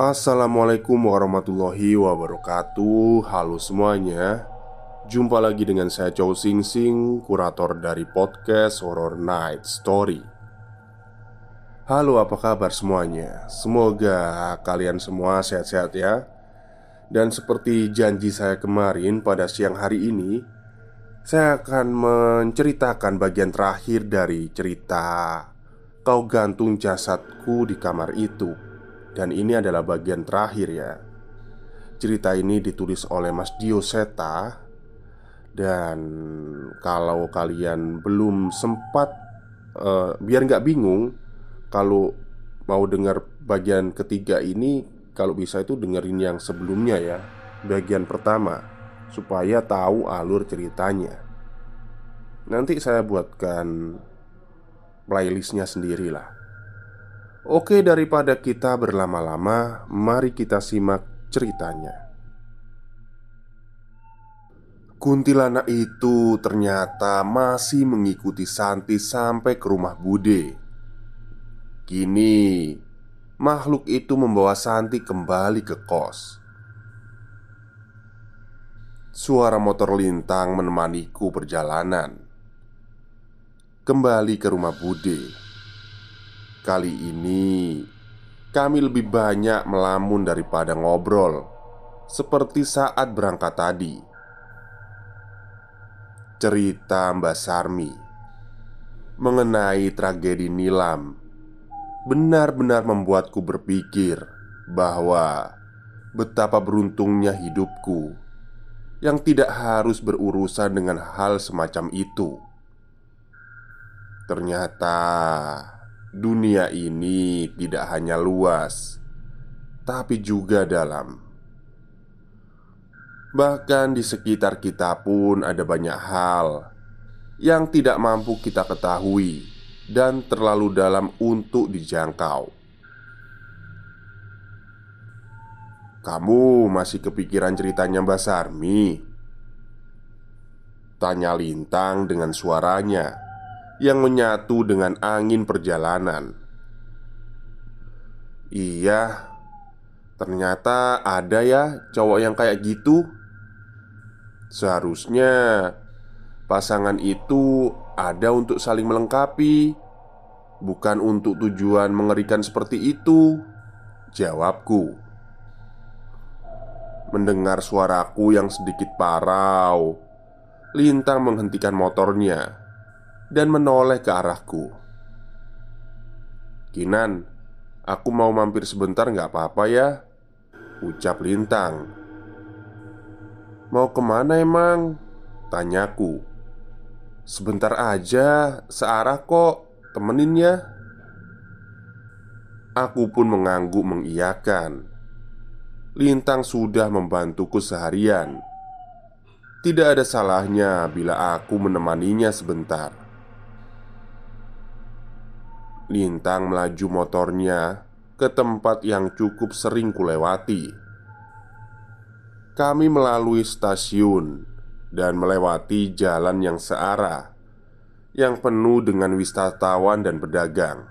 Assalamualaikum warahmatullahi wabarakatuh. Halo semuanya. Jumpa lagi dengan saya Chow Sing Sing Kurator dari podcast Horror Night Story. Halo apa kabar semuanya? Semoga kalian semua sehat-sehat ya. Dan seperti janji saya kemarin pada siang hari ini Saya akan menceritakan bagian terakhir dari cerita Kau gantung jasadku di kamar itu dan ini adalah bagian terakhir ya. Cerita ini ditulis oleh Mas Dio Seta Dan kalau kalian belum sempat uh, Biar nggak bingung Kalau mau dengar bagian ketiga ini Kalau bisa itu dengerin yang sebelumnya ya. Bagian pertama Supaya tahu alur ceritanya. Nanti saya buatkan playlistnya sendirilah Oke, daripada kita berlama-lama, mari kita simak ceritanya. Kuntilanak itu ternyata masih mengikuti Santi sampai ke rumah Bude. Kini, makhluk itu membawa Santi kembali ke kos. Suara motor lintang menemaniku perjalanan kembali ke rumah Bude. Kali ini kami lebih banyak melamun daripada ngobrol, seperti saat berangkat tadi. Cerita Mbak Sarmi mengenai tragedi Nilam benar-benar membuatku berpikir bahwa betapa beruntungnya hidupku yang tidak harus berurusan dengan hal semacam itu. Ternyata dunia ini tidak hanya luas, tapi juga dalam. Bahkan di sekitar kita pun ada banyak hal yang tidak mampu kita ketahui dan terlalu dalam untuk dijangkau. Kamu masih kepikiran ceritanya Mbak Sarmi? Tanya Lintang dengan suaranya yang menyatu dengan angin perjalanan. Iya, ternyata ada ya cowok yang kayak gitu. Seharusnya pasangan itu ada untuk saling melengkapi, bukan untuk tujuan mengerikan seperti itu. Jawabku. Mendengar suaraku yang sedikit parau, Lintang menghentikan motornya dan menoleh ke arahku. "Kinan, aku mau mampir sebentar nggak apa-apa ya?" Ucap Lintang. "Mau ke mana emang?" Tanyaku. "Sebentar aja, searah kok, temenin ya." Aku pun mengangguk mengiyakan. Lintang sudah membantuku seharian. Tidak ada salahnya bila aku menemaninya sebentar. Lintang melaju motornya ke tempat yang cukup sering kulewati. Kami melalui stasiun dan melewati jalan yang searah yang penuh dengan wisatawan dan pedagang.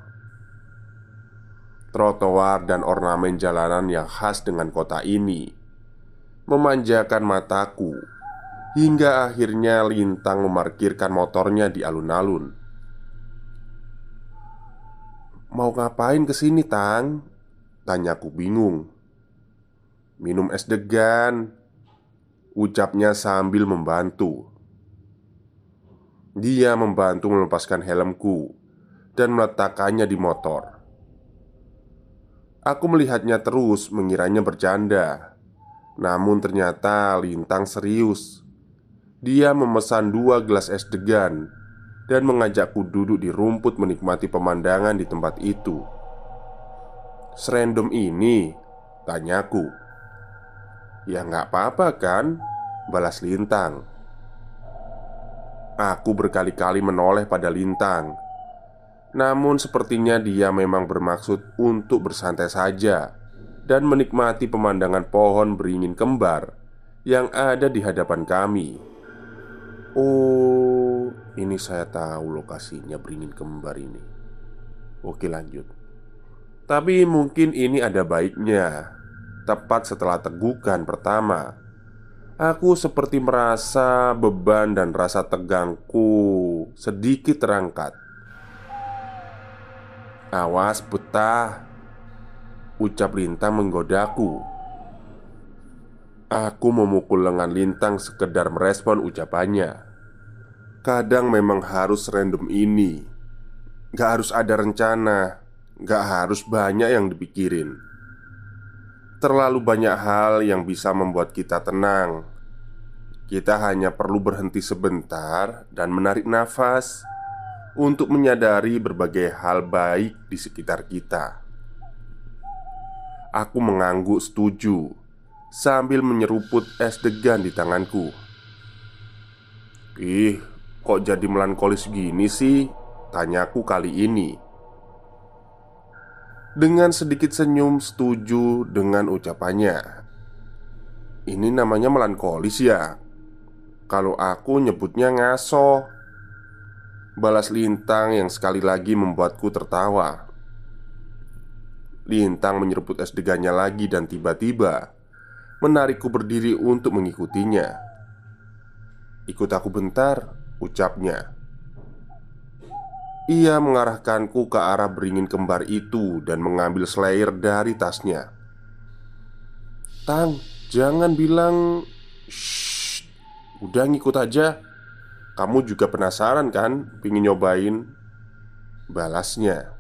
Trotoar dan ornamen jalanan yang khas dengan kota ini memanjakan mataku Hingga akhirnya Lintang memarkirkan motornya di alun-alun Mau ngapain ke sini Tang? Tanyaku bingung. Minum es degan Ucapnya sambil membantu. Dia membantu melepaskan helmku Dan meletakkannya di motor. Aku melihatnya terus mengiranya bercanda. Namun ternyata Lintang serius. Dia memesan dua gelas es degan dan mengajakku duduk di rumput menikmati pemandangan di tempat itu. Serandom ini, tanyaku. Ya nggak apa-apa kan, balas Lintang. Aku berkali-kali menoleh pada Lintang. Namun sepertinya dia memang bermaksud untuk bersantai saja dan menikmati pemandangan pohon beringin kembar yang ada di hadapan kami. Oh, ini saya tahu lokasinya beringin kembar ini. Oke lanjut. Tapi mungkin ini ada baiknya. Tepat setelah tegukan pertama. Aku seperti merasa beban dan rasa tegangku sedikit terangkat. Awas betah Ucap Lintang menggodaku. Aku memukul lengan Lintang sekedar merespon ucapannya Kadang memang harus random ini. Gak harus ada rencana. Gak harus banyak yang dipikirin. Terlalu banyak hal yang bisa membuat kita tenang. Kita hanya perlu berhenti sebentar dan menarik nafas Untuk menyadari berbagai hal baik di sekitar kita. Aku mengangguk setuju Sambil menyeruput es degan di tanganku. Ih, Kok jadi melankolis gini sih? Tanyaku kali ini. Dengan sedikit senyum setuju dengan ucapannya. Ini namanya melankolis ya? Kalau aku nyebutnya ngaso. Balas Lintang yang sekali lagi membuatku tertawa. Lintang menyeruput es degannya lagi dan tiba-tiba Menarikku berdiri untuk mengikutinya. Ikut aku bentar Ucapnya. Ia mengarahkanku ke arah beringin kembar itu Dan mengambil slayer dari tasnya. Tang, jangan bilang. Shh, Udah ngikut aja Kamu juga penasaran kan? Pingin nyobain? Balasnya.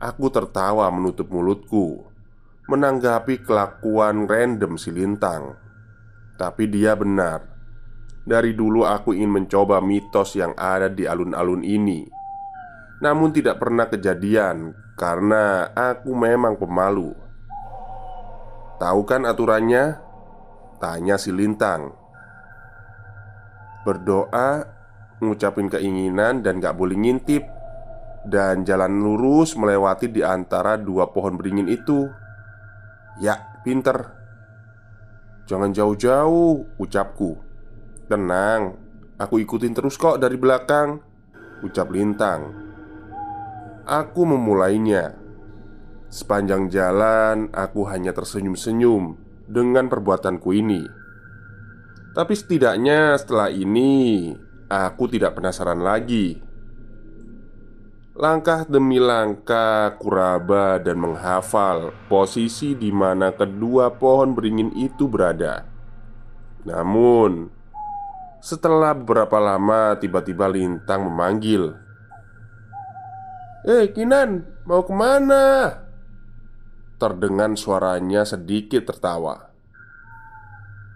Aku tertawa menutup mulutku Menanggapi kelakuan random si Lintang. Tapi dia benar dari dulu aku ingin mencoba mitos yang ada di alun-alun ini. Namun tidak pernah kejadian Karena aku memang pemalu. Tahu kan aturannya? Tanya si Lintang. Berdoa Ngucapin keinginan dan gak boleh ngintip. Dan jalan lurus melewati di antara dua pohon beringin itu. Ya, pinter. Jangan jauh-jauh, ucapku Tenang, aku ikutin terus kok dari belakang Ucap Lintang. Aku memulainya. Sepanjang jalan aku hanya tersenyum-senyum Dengan perbuatanku ini. Tapi setidaknya setelah ini Aku tidak penasaran lagi. Langkah demi langkah kuraba dan menghafal posisi di mana kedua pohon beringin itu berada. Namun, setelah beberapa lama, tiba-tiba Lintang memanggil. Eh, Kinan, mau ke mana? Terdengar suaranya sedikit tertawa.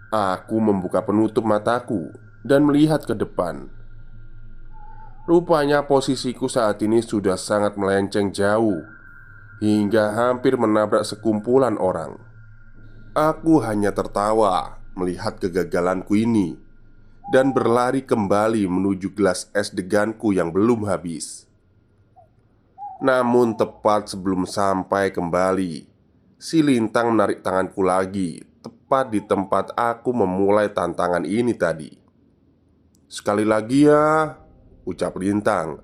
Aku membuka penutup mataku dan melihat ke depan. Rupanya posisiku saat ini sudah sangat melenceng jauh Hingga hampir menabrak sekumpulan orang. Aku hanya tertawa melihat kegagalanku ini dan berlari kembali menuju gelas es deganku yang belum habis. Namun, tepat sebelum sampai kembali, si lintang menarik tanganku lagi, tepat di tempat aku memulai tantangan ini tadi. "Sekali lagi ya," ucap lintang.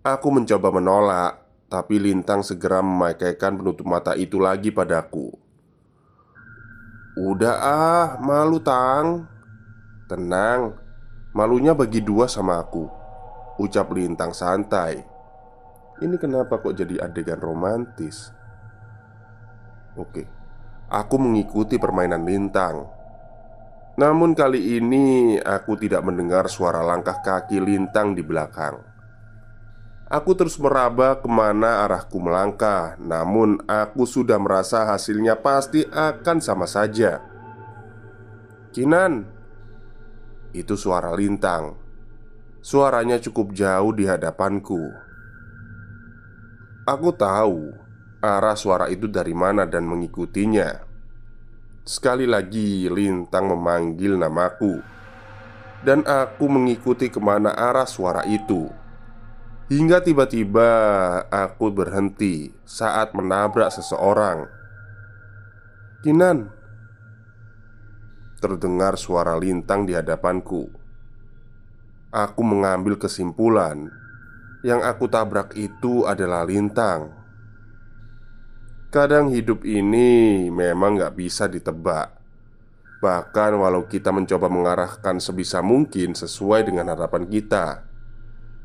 Aku mencoba menolak, tapi lintang segera memakaikan penutup mata itu lagi padaku. "Udah ah, malu, Tang." Tenang, malunya bagi dua sama aku Ucap Lintang santai. Ini kenapa kok jadi adegan romantis? Oke, aku mengikuti permainan Lintang. Namun kali ini aku tidak mendengar suara langkah kaki Lintang di belakang. Aku terus meraba ke mana arahku melangkah Namun aku sudah merasa hasilnya pasti akan sama saja. Kinan itu suara lintang. Suaranya cukup jauh di hadapanku. Aku tahu arah suara itu dari mana dan mengikutinya. Sekali lagi Lintang memanggil namaku. Dan aku mengikuti ke mana arah suara itu. Hingga tiba-tiba aku berhenti saat menabrak seseorang. Kinan Terdengar suara lintang di hadapanku. Aku mengambil kesimpulan yang aku tabrak itu adalah lintang. Kadang hidup ini memang gak bisa ditebak. Bahkan walau kita mencoba mengarahkan sebisa mungkin sesuai dengan harapan kita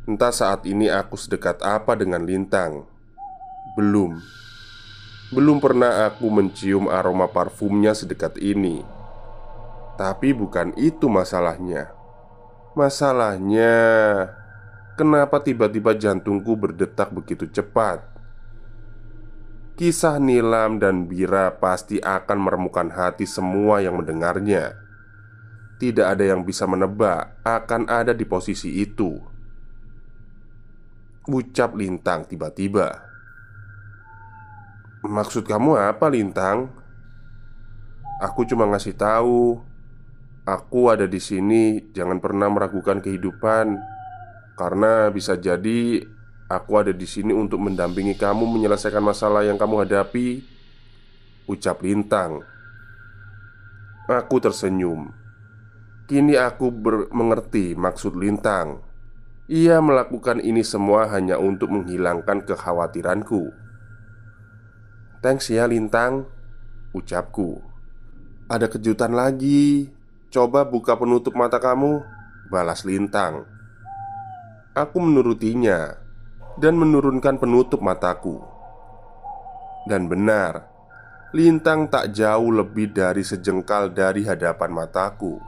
Entah saat ini aku sedekat apa dengan lintang Belum Belum pernah aku mencium aroma parfumnya sedekat ini tapi bukan itu masalahnya. Masalahnya, kenapa tiba-tiba jantungku berdetak begitu cepat? Kisah Nilam dan Bira pasti akan meremukan hati semua yang mendengarnya. Tidak ada yang bisa menebak akan ada di posisi itu. Ucap Lintang tiba-tiba. "Maksud kamu apa, Lintang?" Aku cuma ngasih tahu Aku ada di sini, jangan pernah meragukan kehidupan, karena bisa jadi aku ada di sini untuk mendampingi kamu menyelesaikan masalah yang kamu hadapi. Ucap Lintang. Aku tersenyum. Kini aku mengerti maksud Lintang. Ia melakukan ini semua hanya untuk menghilangkan kekhawatiranku. Thanks ya, Lintang. Ucapku. Ada kejutan lagi. Coba buka penutup mata kamu. Balas lintang. Aku menurutinya Dan menurunkan penutup mataku. Dan benar Lintang tak jauh lebih dari sejengkal dari hadapan mataku.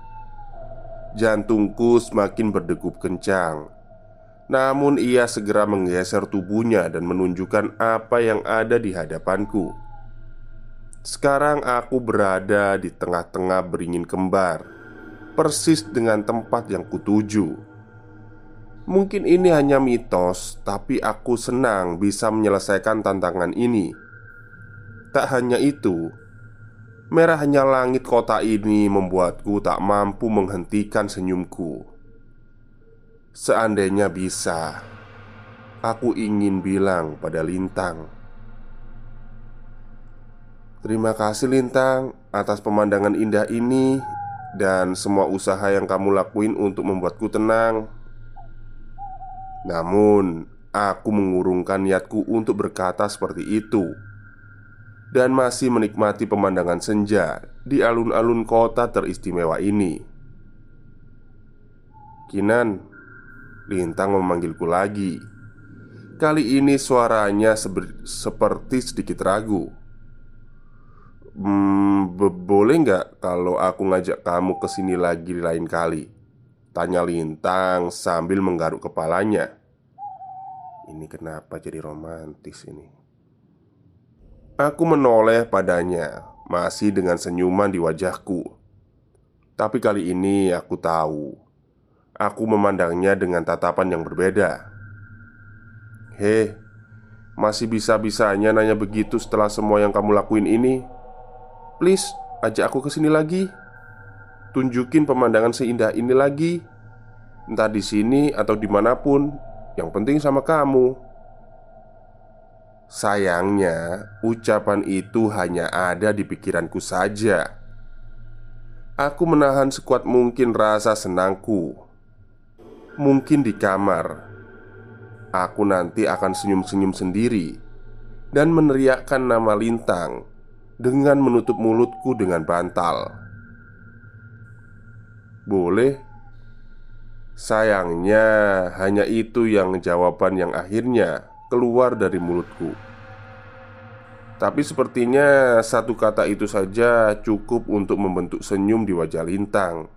Jantungku semakin berdegup kencang. Namun ia segera menggeser tubuhnya dan menunjukkan apa yang ada di hadapanku. Sekarang aku berada di tengah-tengah beringin kembar persis dengan tempat yang kutuju. Mungkin ini hanya mitos, tapi aku senang bisa menyelesaikan tantangan ini. Tak hanya itu, merahnya langit kota ini membuatku tak mampu menghentikan senyumku. Seandainya bisa, aku ingin bilang pada Lintang, "Terima kasih, Lintang, atas pemandangan indah ini dan semua usaha yang kamu lakuin untuk membuatku tenang. Namun, aku mengurungkan niatku untuk berkata seperti itu dan masih menikmati pemandangan senja di alun-alun kota teristimewa ini. Kinan, Lintang memanggilku lagi. Kali ini suaranya seperti sedikit ragu. Hmm, boleh nggak kalau aku ngajak kamu ke sini lagi lain kali? Tanya Lintang sambil menggaruk kepalanya Ini kenapa jadi romantis ini? Aku menoleh padanya Masih dengan senyuman di wajahku Tapi kali ini aku tahu Aku memandangnya dengan tatapan yang berbeda Hei, masih bisa-bisanya nanya begitu setelah semua yang kamu lakuin ini? Please, ajak aku ke sini lagi. Tunjukin pemandangan seindah ini lagi. Entah di sini atau di mana pun, yang penting sama kamu. Sayangnya, ucapan itu hanya ada di pikiranku saja. Aku menahan sekuat mungkin rasa senangku. Mungkin di kamar, aku nanti akan senyum-senyum sendiri dan meneriakkan nama Lintang dengan menutup mulutku dengan bantal. Boleh? Sayangnya hanya itu yang jawaban yang akhirnya keluar dari mulutku. Tapi sepertinya satu kata itu saja cukup untuk membentuk senyum di wajah Lintang.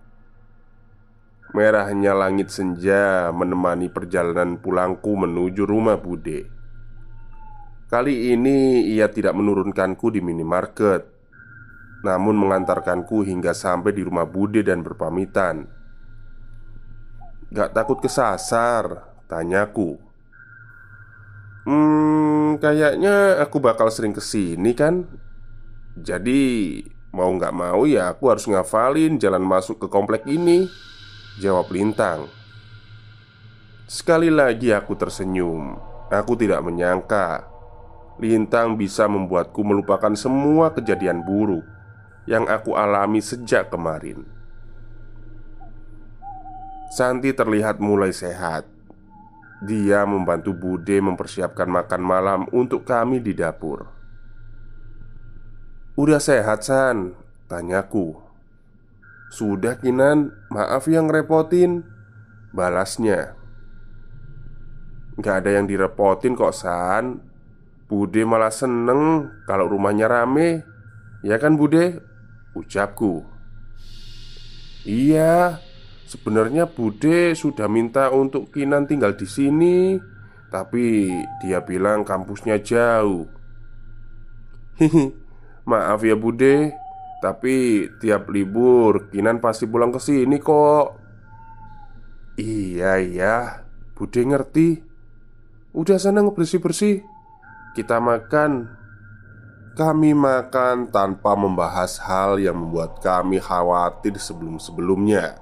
Merahnya langit senja menemani perjalanan pulangku menuju rumah Bude Kali ini ia tidak menurunkanku di minimarket Namun mengantarkanku hingga sampai di rumah Bude dan berpamitan. Gak takut kesasar? Tanyaku. Hmm, kayaknya aku bakal sering ke sini kan? Jadi mau gak mau ya aku harus ngafalin jalan masuk ke komplek ini Jawab Lintang. Sekali lagi aku tersenyum. Aku tidak menyangka Lintang bisa membuatku melupakan semua kejadian buruk Yang aku alami sejak kemarin Santi terlihat mulai sehat. Dia membantu Bude mempersiapkan makan malam untuk kami di dapur. "Udah sehat, San?" tanyaku. "Sudah, Kinan. Maaf yang repotin." Balasnya. Gak ada yang direpotin kok, San. Bude malah seneng kalau rumahnya rame. Ya kan, Bude? Ucapku. Iya, Sebenarnya Bude sudah minta untuk Kinan tinggal di sini, tapi dia bilang kampusnya jauh. Hihi, maaf ya Bude, tapi tiap libur Kinan pasti pulang ke sini kok. Iya iya, Bude ngerti. Udah sana ngebersih-bersih. Kita makan. Kami makan tanpa membahas hal yang membuat kami khawatir sebelum-sebelumnya.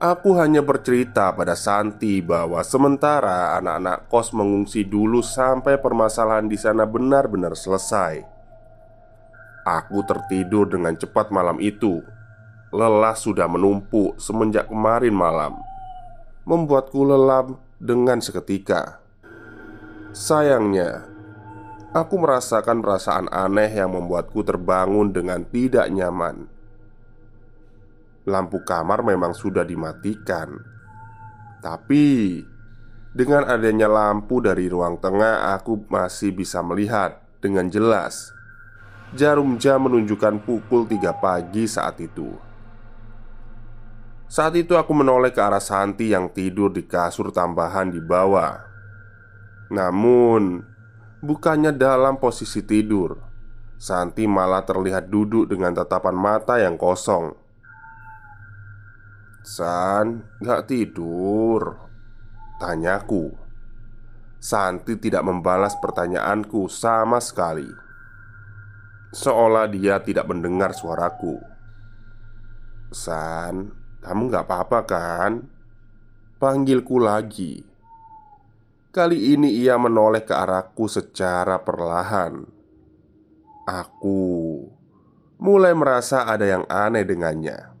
Aku hanya bercerita pada Santi bahwa sementara anak-anak kos mengungsi dulu sampai permasalahan di sana benar-benar selesai. Aku tertidur dengan cepat malam itu. Lelah sudah menumpuk semenjak kemarin malam, membuatku lelap dengan seketika. Sayangnya, aku merasakan perasaan aneh yang membuatku terbangun dengan tidak nyaman. Lampu kamar memang sudah dimatikan Tapi Dengan adanya lampu dari ruang tengah Aku masih bisa melihat Dengan jelas. Jarum jam menunjukkan pukul 3 pagi saat itu. Saat itu aku menoleh ke arah Santi yang tidur di kasur tambahan di bawah Namun Bukannya dalam posisi tidur Santi malah terlihat duduk dengan tatapan mata yang kosong. San, gak tidur Tanyaku Santi tidak membalas pertanyaanku sama sekali. Seolah dia tidak mendengar suaraku. San, kamu gak apa-apa kan? Panggilku lagi Kali ini ia menoleh ke arahku secara perlahan. Aku mulai merasa ada yang aneh dengannya.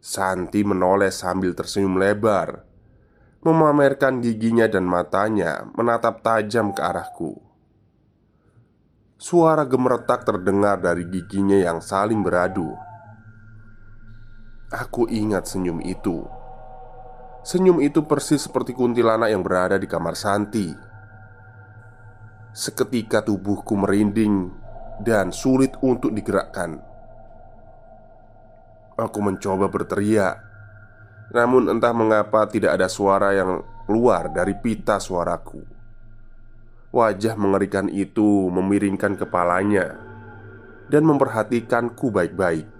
Santi menoleh sambil tersenyum lebar Memamerkan giginya dan matanya Menatap tajam ke arahku. Suara gemeretak terdengar dari giginya yang saling beradu. Aku ingat senyum itu Senyum itu persis seperti kuntilanak yang berada di kamar Santi. Seketika tubuhku merinding Dan sulit untuk digerakkan. Aku mencoba berteriak Namun entah mengapa tidak ada suara yang keluar dari pita suaraku. Wajah mengerikan itu memiringkan kepalanya Dan memperhatikanku baik-baik.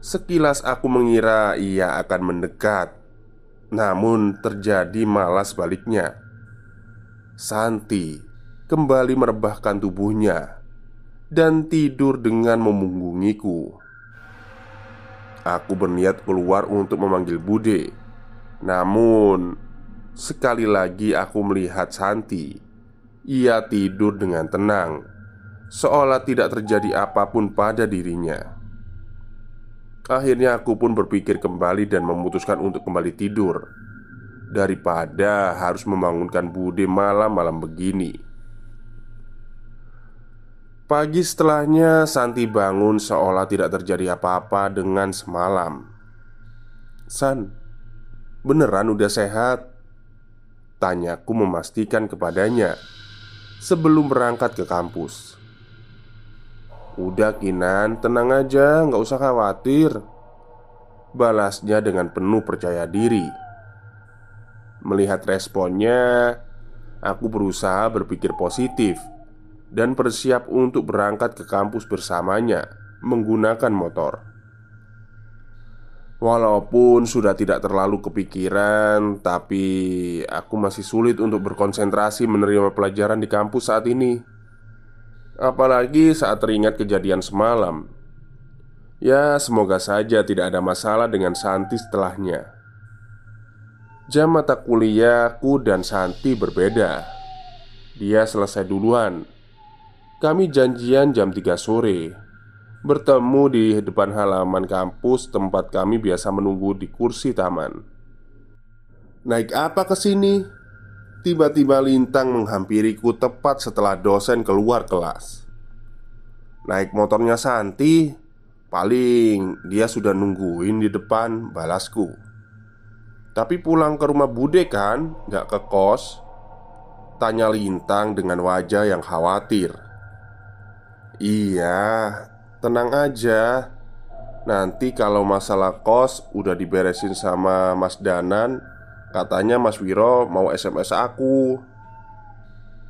Sekilas aku mengira ia akan mendekat Namun terjadi malah sebaliknya Santi kembali merebahkan tubuhnya Dan tidur dengan memunggungiku. Aku berniat keluar untuk memanggil Bude. Namun Sekali lagi aku melihat Santi. Ia tidur dengan tenang Seolah tidak terjadi apa pun pada dirinya Akhirnya aku pun berpikir kembali dan memutuskan untuk kembali tidur Daripada harus membangunkan Bude malam-malam begini Pagi setelahnya, Santi bangun seolah tidak terjadi apa-apa dengan semalam. "San, beneran udah sehat?" Tanyaku memastikan kepadanya sebelum berangkat ke kampus. "Udah, Kinan, tenang aja, nggak usah khawatir." Balasnya dengan penuh percaya diri. Melihat responnya, aku berusaha berpikir positif dan bersiap untuk berangkat ke kampus bersamanya menggunakan motor. Walaupun sudah tidak terlalu kepikiran, tapi aku masih sulit untuk berkonsentrasi menerima pelajaran di kampus saat ini. Apalagi saat teringat kejadian semalam. Ya, semoga saja tidak ada masalah dengan Santi setelahnya. Jam mata kuliahku dan Santi berbeda. Dia selesai duluan kami janjian jam 3 sore Bertemu di depan halaman kampus tempat kami biasa menunggu di kursi taman Naik apa ke sini? Tiba-tiba Lintang menghampiriku tepat setelah dosen keluar kelas Naik motornya Santi Paling dia sudah nungguin di depan balasku Tapi pulang ke rumah Bude kan? Gak ke kos Tanya Lintang dengan wajah yang khawatir Iya, tenang aja. Nanti kalau masalah kos udah diberesin sama Mas Danan, katanya Mas Wiro mau SMS aku.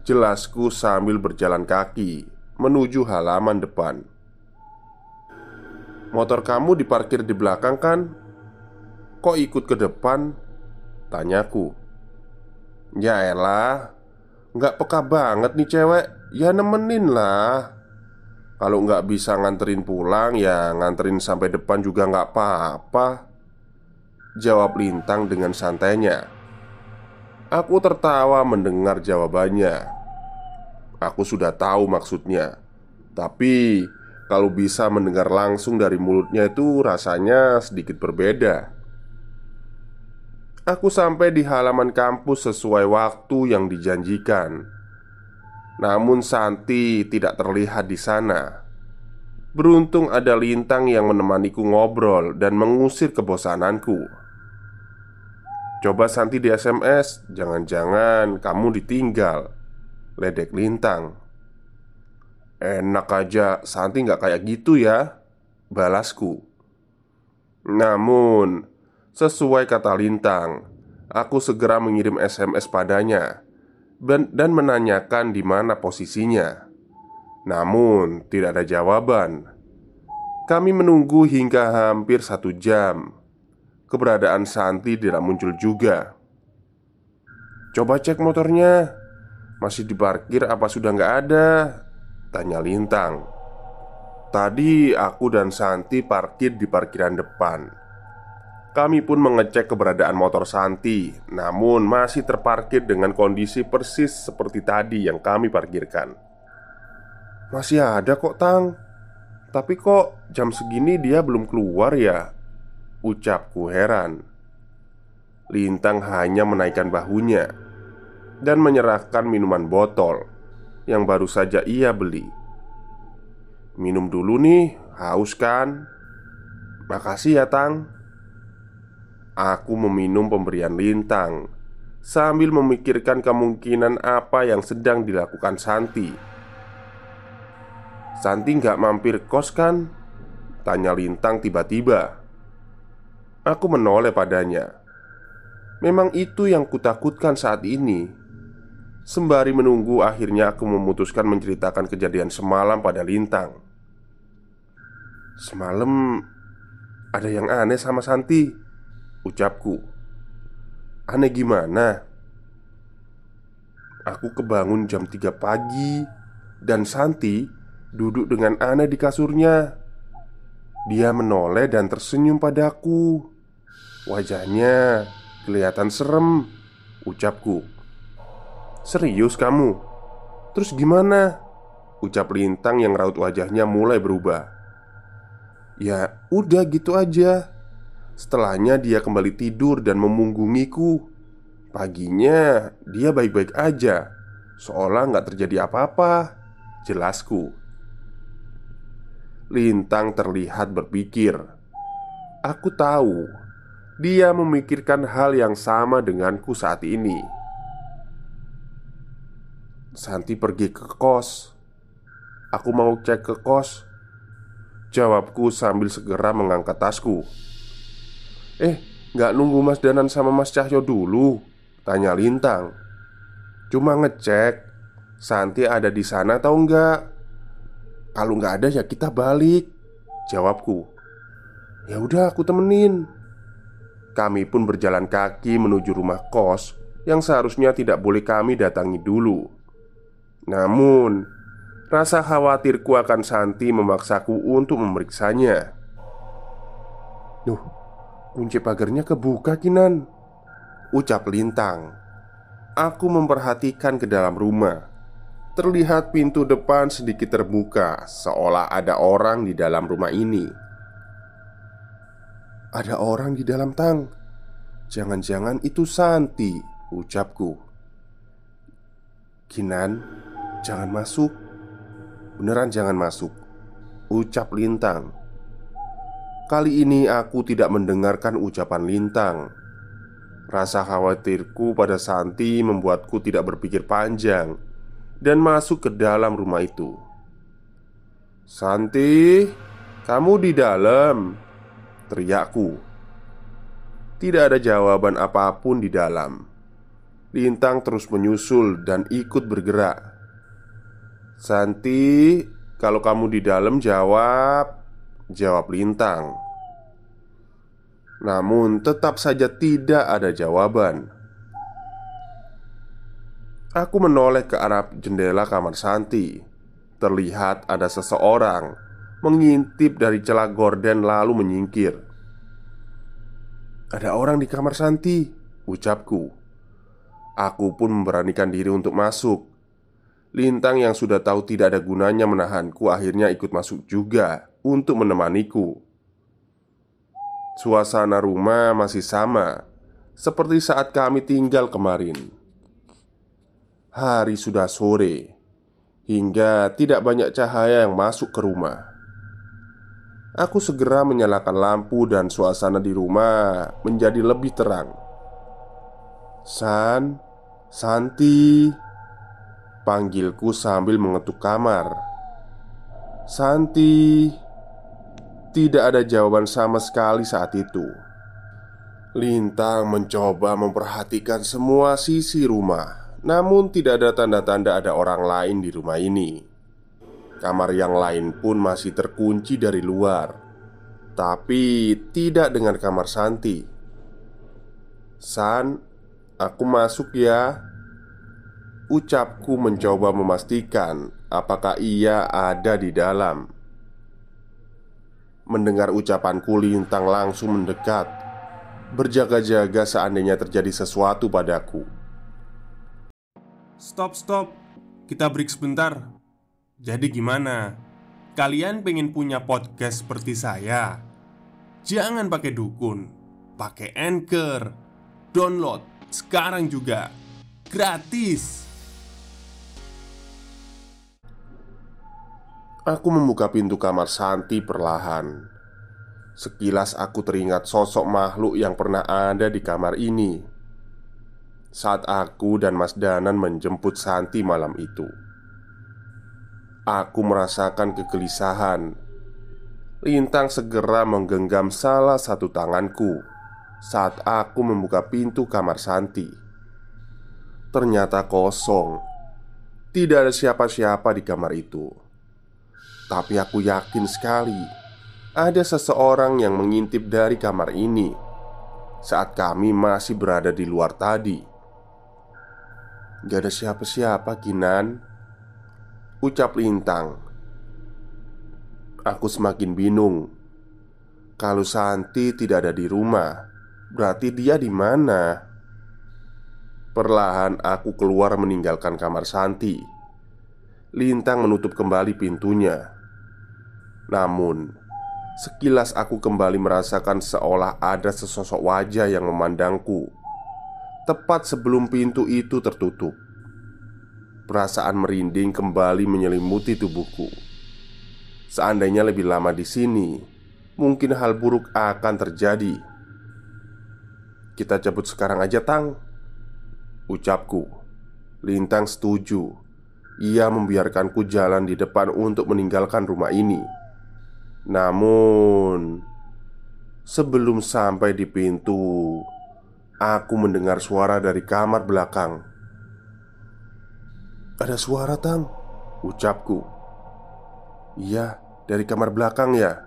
Jelasku sambil berjalan kaki menuju halaman depan. Motor kamu diparkir di belakang kan? Kok ikut ke depan? Tanyaku Ya elah Nggak peka banget nih cewek Ya nemenin lah kalau nggak bisa nganterin pulang ya nganterin sampai depan juga nggak apa-apa Jawab Lintang dengan santainya. Aku tertawa mendengar jawabannya. Aku sudah tahu maksudnya. Tapi kalau bisa mendengar langsung dari mulutnya itu rasanya sedikit berbeda. Aku sampai di halaman kampus sesuai waktu yang dijanjikan. Namun Santi tidak terlihat di sana. Beruntung ada Lintang yang menemaniku ngobrol dan mengusir kebosananku. Coba Santi di SMS, jangan-jangan kamu ditinggal. Ledek Lintang. Enak aja, Santi nggak kayak gitu ya. Balasku. Namun, sesuai kata Lintang, aku segera mengirim SMS padanya dan menanyakan di mana posisinya. Namun, tidak ada jawaban. Kami menunggu hingga hampir satu jam. Keberadaan Santi tidak muncul juga. Coba cek motornya, masih diparkir apa sudah nggak ada? Tanya Lintang. Tadi aku dan Santi parkir di parkiran depan. Kami pun mengecek keberadaan motor Santi, namun masih terparkir dengan kondisi persis seperti tadi yang kami parkirkan. Masih ada kok, Tang. Tapi kok jam segini dia belum keluar ya? Ucapku heran. Lintang hanya menaikkan bahunya dan menyerahkan minuman botol yang baru saja ia beli. Minum dulu nih, haus kan? Makasih ya, Tang. Aku meminum pemberian lintang Sambil memikirkan kemungkinan apa yang sedang dilakukan Santi Santi nggak mampir kos kan? Tanya Lintang tiba-tiba Aku menoleh padanya. Memang itu yang kutakutkan saat ini. Sembari menunggu akhirnya aku memutuskan menceritakan kejadian semalam pada Lintang. Semalam ada yang aneh sama Santi Ucapku. Aneh gimana? Aku kebangun jam 3 pagi Dan Santi duduk dengan aneh di kasurnya. Dia menoleh dan tersenyum padaku Wajahnya kelihatan serem Ucapku. Serius kamu? Terus gimana? Ucap Lintang yang raut wajahnya mulai berubah. Ya udah gitu aja. Setelahnya dia kembali tidur dan memunggungiku. Paginya dia baik-baik aja. Seolah nggak terjadi apa-apa. Jelasku. Lintang terlihat berpikir. Aku tahu dia memikirkan hal yang sama denganku saat ini. Santi pergi ke kos. Aku mau cek ke kos. Jawabku sambil segera mengangkat tasku. Eh, nggak nunggu Mas Danan sama Mas Cahyo dulu? Tanya Lintang. Cuma ngecek Santi ada di sana atau enggak? Kalau nggak ada ya kita balik. Jawabku. Ya udah, aku temenin. Kami pun berjalan kaki menuju rumah kos yang seharusnya tidak boleh kami datangi dulu. Namun, rasa khawatirku akan Santi memaksaku untuk memeriksanya. Duh, kunci pagarnya kebuka Kinan Ucap Lintang Aku memperhatikan ke dalam rumah Terlihat pintu depan sedikit terbuka Seolah ada orang di dalam rumah ini Ada orang di dalam tang. Jangan-jangan itu Santi Ucapku. Kinan Jangan masuk. Beneran jangan masuk Ucap Lintang. Kali ini aku tidak mendengarkan ucapan Lintang. Rasa khawatirku pada Santi membuatku tidak berpikir panjang Dan masuk ke dalam rumah itu. Santi, kamu di dalam Teriakku. Tidak ada jawaban apa pun di dalam. Lintang terus menyusul dan ikut bergerak. Santi, kalau kamu di dalam jawab. Jawab Lintang. Namun tetap saja tidak ada jawaban. Aku menoleh ke arah jendela kamar Santi. Terlihat ada seseorang Mengintip dari celah gorden lalu menyingkir Ada orang di kamar Santi Ucapku Aku pun memberanikan diri untuk masuk Lintang yang sudah tahu tidak ada gunanya menahanku akhirnya ikut masuk juga untuk menemaniku. Suasana rumah masih sama seperti saat kami tinggal kemarin. Hari sudah sore hingga tidak banyak cahaya yang masuk ke rumah. Aku segera menyalakan lampu dan suasana di rumah menjadi lebih terang. San, Santi, Panggilku sambil mengetuk kamar. Santi Tidak ada jawaban sama sekali saat itu. Lintang mencoba memperhatikan semua sisi rumah Namun tidak ada tanda-tanda ada orang lain di rumah ini Kamar yang lain pun masih terkunci dari luar Tapi tidak dengan kamar Santi San, aku masuk ya Ucapku mencoba memastikan apakah ia ada di dalam. Mendengar ucapanku, Lintang langsung mendekat, berjaga-jaga seandainya terjadi sesuatu padaku. Stop, stop, kita break sebentar. Jadi, gimana? Kalian pengen punya podcast seperti saya? Jangan pakai dukun, pakai anchor, download sekarang juga gratis. Aku membuka pintu kamar Santi perlahan. Sekilas aku teringat sosok makhluk yang pernah ada di kamar ini saat aku dan Mas Danan menjemput Santi malam itu. Aku merasakan kegelisahan. Lintang segera menggenggam salah satu tanganku saat aku membuka pintu kamar Santi. Ternyata kosong, tidak ada siapa-siapa di kamar itu. Tapi aku yakin sekali Ada seseorang yang mengintip dari kamar ini Saat kami masih berada di luar tadi Gak ada siapa-siapa Kinan Ucap Lintang. Aku semakin bingung. Kalau Santi tidak ada di rumah Berarti dia di mana? Perlahan aku keluar meninggalkan kamar Santi. Lintang menutup kembali pintunya. Namun, sekilas aku kembali merasakan seolah ada sesosok wajah yang memandangku. Tepat sebelum pintu itu tertutup. Perasaan merinding kembali menyelimuti tubuhku. Seandainya lebih lama di sini, mungkin hal buruk akan terjadi. Kita cabut sekarang aja, Tang. Ucapku. Lintang setuju. Ia membiarkanku jalan di depan untuk meninggalkan rumah ini. Namun, sebelum sampai di pintu, aku mendengar suara dari kamar belakang. Ada suara, Tang. Ucapku. Iya, dari kamar belakang ya.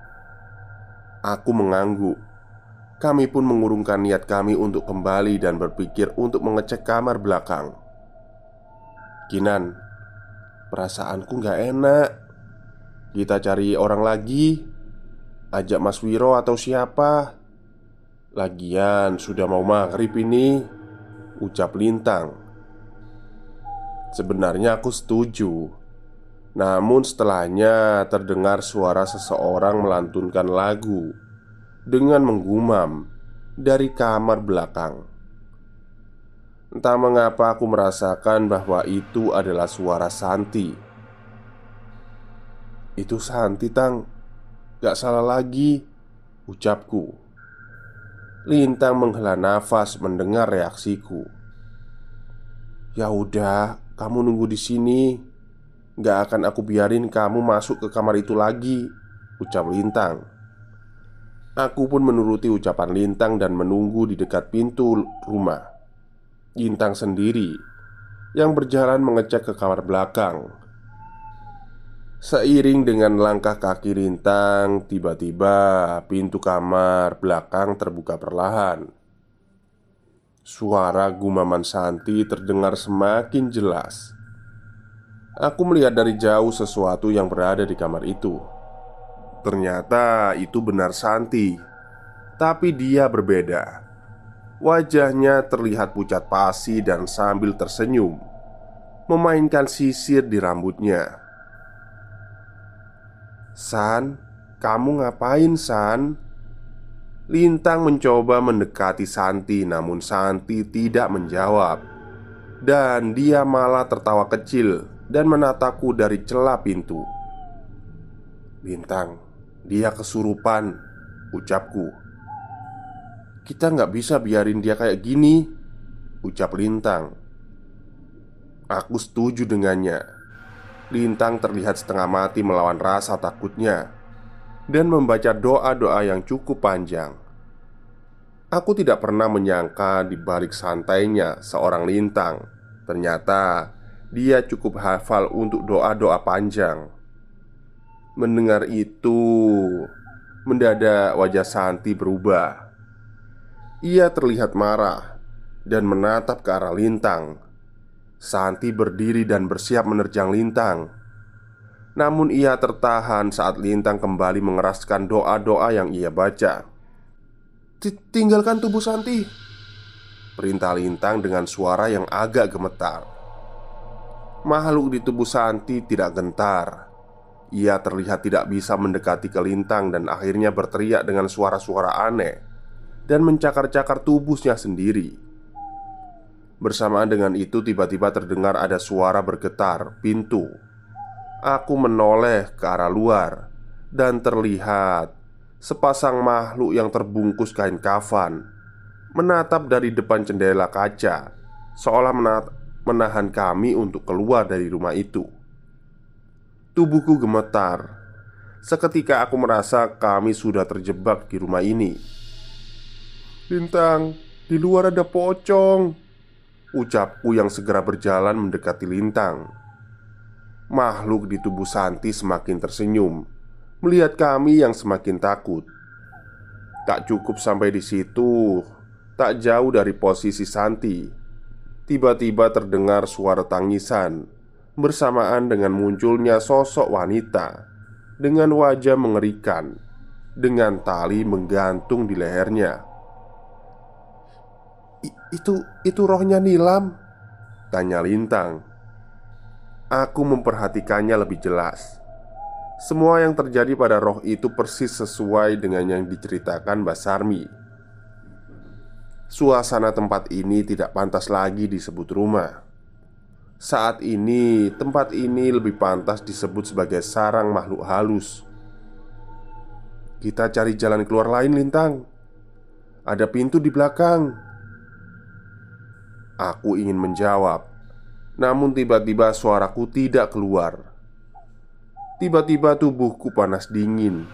Aku mengangguk. Kami pun mengurungkan niat kami untuk kembali dan berpikir untuk mengecek kamar belakang. Kinan Perasaanku gak enak. Kita cari orang lagi. Ajak Mas Wiro atau siapa? Lagian sudah mau maghrib ini. Ucap Lintang Sebenarnya aku setuju. Namun setelahnya terdengar suara seseorang melantunkan lagu Dengan menggumam dari kamar belakang. Entah mengapa aku merasakan bahwa itu adalah suara Santi. Itu Santi tang. Gak salah lagi Ucapku. Lintang menghela nafas mendengar reaksiku. Ya udah, kamu nunggu di sini. Gak akan aku biarin kamu masuk ke kamar itu lagi Ucap Lintang. Aku pun menuruti ucapan Lintang dan menunggu di dekat pintu rumah. Lintang sendiri Yang berjalan mengecek ke kamar belakang. Seiring dengan langkah kaki Lintang Tiba-tiba pintu kamar belakang terbuka perlahan Suara gumaman Santi terdengar semakin jelas. Aku melihat dari jauh sesuatu yang berada di kamar itu. Ternyata itu benar Santi, tapi dia berbeda. Wajahnya terlihat pucat pasi dan sambil tersenyum, memainkan sisir di rambutnya. "San, kamu ngapain, San?" Lintang mencoba mendekati Santi, namun Santi tidak menjawab, dan dia malah tertawa kecil dan menataku dari celah pintu. "Lintang, dia kesurupan," ucapku. "Kita nggak bisa biarin dia kayak gini," ucap Lintang. Aku setuju dengannya. Lintang terlihat setengah mati melawan rasa takutnya dan membaca doa-doa yang cukup panjang. Aku tidak pernah menyangka di balik santainya seorang lintang. Ternyata dia cukup hafal untuk doa-doa panjang. Mendengar itu Mendadak wajah Santi berubah. Ia terlihat marah Dan menatap ke arah lintang. Santi berdiri dan bersiap menerjang lintang. Namun ia tertahan saat lintang kembali mengeraskan doa-doa yang ia baca Tinggalkan tubuh Santi. Perintah Lintang dengan suara yang agak gemetar. Makhluk di tubuh Santi tidak gentar. Ia terlihat tidak bisa mendekati ke Lintang Dan akhirnya berteriak dengan suara-suara aneh Dan mencakar-cakar tubuhnya sendiri. Bersamaan dengan itu tiba-tiba terdengar ada suara bergetar pintu. Aku menoleh ke arah luar Dan terlihat Sepasang makhluk yang terbungkus kain kafan Menatap dari depan jendela kaca Seolah menahan kami untuk keluar dari rumah itu. Tubuhku gemetar Seketika aku merasa kami sudah terjebak di rumah ini. Lintang, di luar ada pocong Ucapku yang segera berjalan mendekati Lintang. Makhluk di tubuh Santi semakin tersenyum melihat kami yang semakin takut. Tak cukup sampai di situ, tak jauh dari posisi Santi, tiba-tiba terdengar suara tangisan bersamaan dengan munculnya sosok wanita dengan wajah mengerikan, dengan tali menggantung di lehernya. "Itu itu rohnya Nilam?" tanya Lintang. Aku memperhatikannya lebih jelas. Semua yang terjadi pada roh itu persis sesuai dengan yang diceritakan Mbak Sarmi. Suasana tempat ini tidak pantas lagi disebut rumah. Saat ini, tempat ini lebih pantas disebut sebagai sarang makhluk halus Kita cari jalan keluar lain, Lintang. Ada pintu di belakang. Aku ingin menjawab, namun tiba-tiba suaraku tidak keluar. Tiba-tiba tubuhku panas dingin.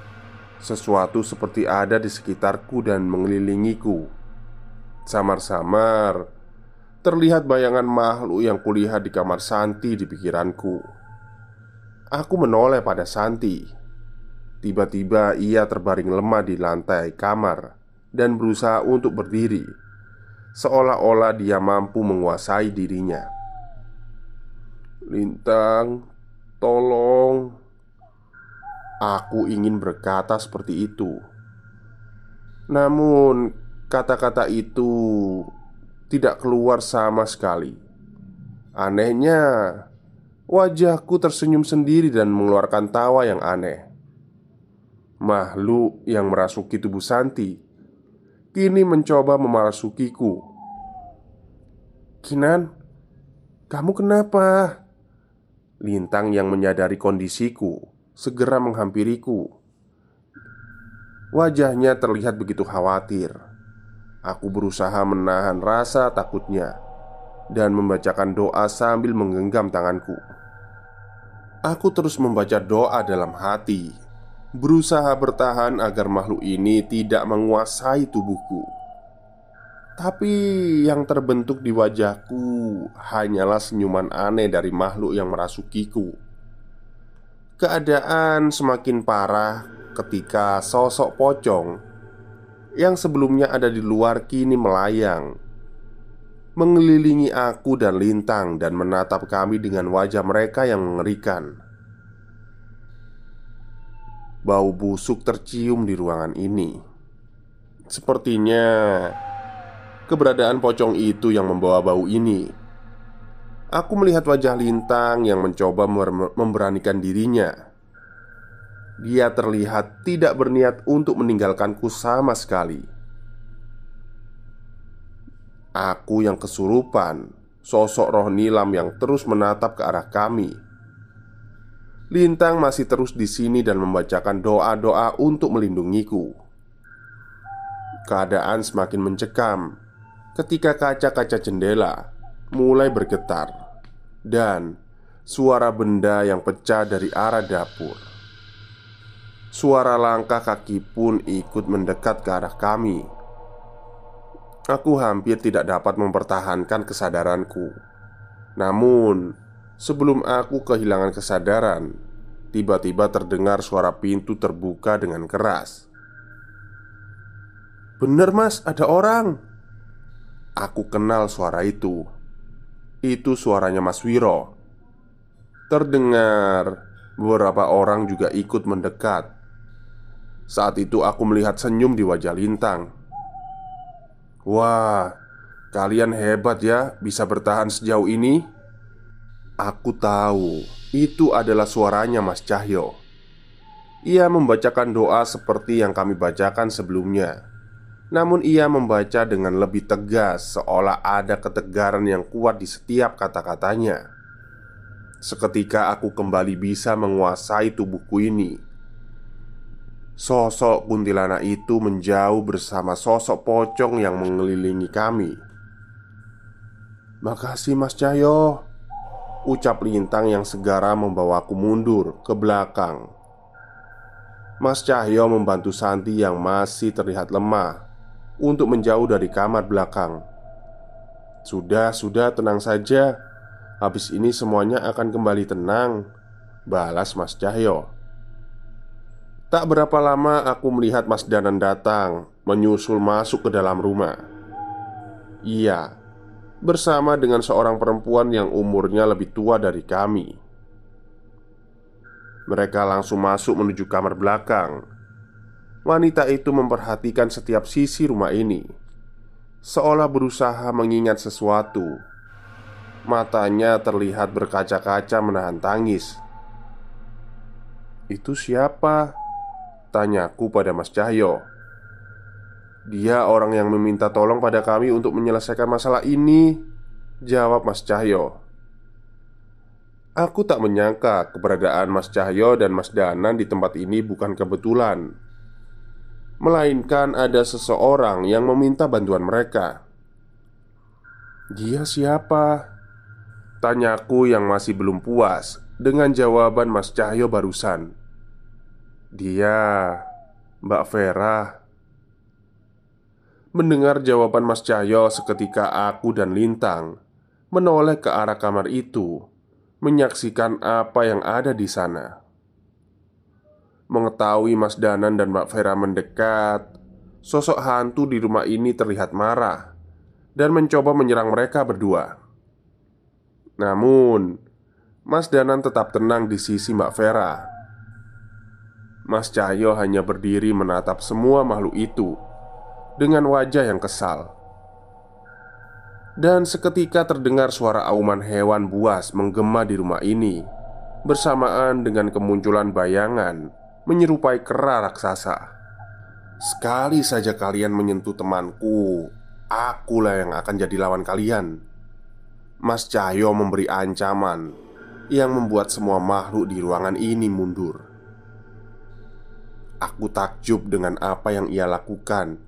Sesuatu seperti ada di sekitarku dan mengelilingiku. Samar-samar terlihat bayangan makhluk yang kulihat di kamar Santi di pikiranku. Aku menoleh pada Santi. Tiba-tiba ia terbaring lemah di lantai kamar dan berusaha untuk berdiri, seolah-olah dia mampu menguasai dirinya. "Lintang, tolong!" Aku ingin berkata seperti itu, namun kata-kata itu tidak keluar sama sekali. Anehnya, wajahku tersenyum sendiri dan mengeluarkan tawa yang aneh. Makhluk yang merasuki tubuh Santi kini mencoba memasukiku. "Kinan, kamu kenapa?" Lintang yang menyadari kondisiku segera menghampiriku. Wajahnya terlihat begitu khawatir. Aku berusaha menahan rasa takutnya dan membacakan doa sambil menggenggam tanganku. Aku terus membaca doa dalam hati berusaha bertahan agar makhluk ini tidak menguasai tubuhku. Tapi yang terbentuk di wajahku hanyalah senyuman aneh dari makhluk yang merasukiku. Keadaan semakin parah ketika sosok pocong yang sebelumnya ada di luar kini melayang, mengelilingi aku dan Lintang, dan menatap kami dengan wajah mereka yang mengerikan. Bau busuk tercium di ruangan ini. Sepertinya keberadaan pocong itu yang membawa bau ini. Aku melihat wajah Lintang yang mencoba memberanikan dirinya. Dia terlihat tidak berniat untuk meninggalkanku sama sekali. Aku yang kesurupan, sosok roh nilam yang terus menatap ke arah kami Lintang masih terus di sini dan membacakan doa-doa untuk melindungiku. Keadaan semakin mencekam ketika kaca-kaca jendela mulai bergetar dan suara benda yang pecah dari arah dapur. Suara langkah kaki pun ikut mendekat ke arah kami. Aku hampir tidak dapat mempertahankan kesadaranku. Namun, Sebelum aku kehilangan kesadaran, tiba-tiba terdengar suara pintu terbuka dengan keras. "Bener, Mas, ada orang." Aku kenal suara itu. Itu suaranya Mas Wiro. Terdengar beberapa orang juga ikut mendekat. Saat itu aku melihat senyum di wajah Lintang. "Wah, kalian hebat ya, bisa bertahan sejauh ini." Aku tahu itu adalah suaranya Mas Cahyo. Ia membacakan doa seperti yang kami bacakan sebelumnya. Namun ia membaca dengan lebih tegas seolah ada ketegaran yang kuat di setiap kata-katanya. Seketika aku kembali bisa menguasai tubuhku ini. Sosok kuntilanak itu menjauh bersama sosok pocong yang mengelilingi kami. Makasih Mas Cahyo Ucap Lintang yang segera membawaku mundur ke belakang Mas Cahyo membantu Santi yang masih terlihat lemah Untuk menjauh dari kamar belakang Sudah, sudah, tenang saja Habis ini semuanya akan kembali tenang Balas Mas Cahyo Tak berapa lama aku melihat Mas Danan datang Menyusul masuk ke dalam rumah Iya, bersama dengan seorang perempuan yang umurnya lebih tua dari kami. Mereka langsung masuk menuju kamar belakang. Wanita itu memperhatikan setiap sisi rumah ini, seolah berusaha mengingat sesuatu. Matanya terlihat berkaca-kaca menahan tangis. "Itu siapa?" tanyaku pada Mas Cahyo. Dia orang yang meminta tolong pada kami untuk menyelesaikan masalah ini Jawab Mas Cahyo Aku tak menyangka keberadaan Mas Cahyo dan Mas Danan di tempat ini bukan kebetulan melainkan ada seseorang yang meminta bantuan mereka. "Dia siapa?" tanyaku yang masih belum puas dengan jawaban Mas Cahyo barusan. "Dia Mbak Vera." Mendengar jawaban Mas Cahyo, seketika aku dan Lintang menoleh ke arah kamar itu, menyaksikan apa yang ada di sana. Mengetahui Mas Danan dan Mbak Vera mendekat, sosok hantu di rumah ini terlihat marah dan mencoba menyerang mereka berdua. Namun, Mas Danan tetap tenang di sisi Mbak Vera. Mas Cahyo hanya berdiri menatap semua makhluk itu dengan wajah yang kesal. Dan seketika terdengar suara auman hewan buas menggema di rumah ini Bersamaan dengan kemunculan bayangan Menyerupai kera raksasa. Sekali saja kalian menyentuh temanku Akulah yang akan jadi lawan kalian. Mas Cahyo memberi ancaman Yang membuat semua makhluk di ruangan ini mundur. Aku takjub dengan apa yang ia lakukan.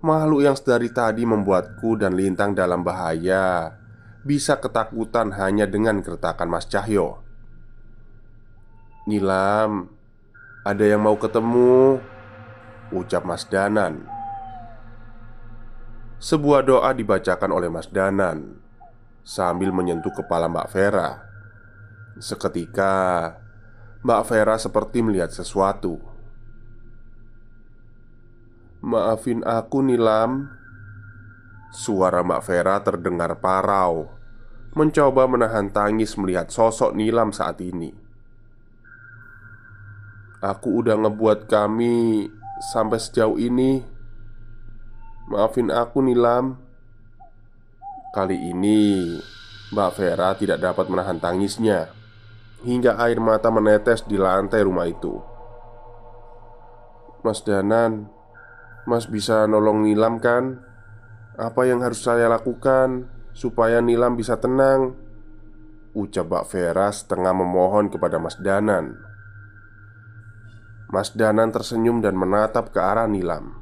Makhluk yang sedari tadi membuatku dan Lintang dalam bahaya Bisa ketakutan hanya dengan keretakan Mas Cahyo. Nilam Ada yang mau ketemu Ucap Mas Danan. Sebuah doa dibacakan oleh Mas Danan Sambil menyentuh kepala Mbak Vera. Seketika Mbak Vera seperti melihat sesuatu. Maafin aku Nilam Suara Mbak Vera terdengar parau. Mencoba menahan tangis melihat sosok Nilam saat ini Aku udah ngebuat kami sampai sejauh ini Maafin aku Nilam Kali ini Mbak Vera tidak dapat menahan tangisnya Hingga air mata menetes di lantai rumah itu Mas Danan Mas bisa nolong Nilam kan? Apa yang harus saya lakukan supaya Nilam bisa tenang? Ucap Mbak Vera setengah memohon kepada Mas Danan Mas Danan tersenyum dan menatap ke arah Nilam.